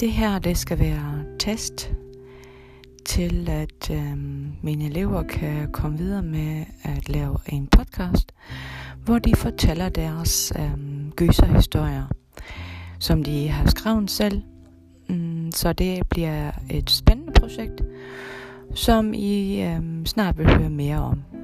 Det her det skal være test til, at øh, mine elever kan komme videre med at lave en podcast, hvor de fortæller deres øh, gyserhistorier, som de har skrevet selv. Mm, så det bliver et spændende projekt, som I øh, snart vil høre mere om.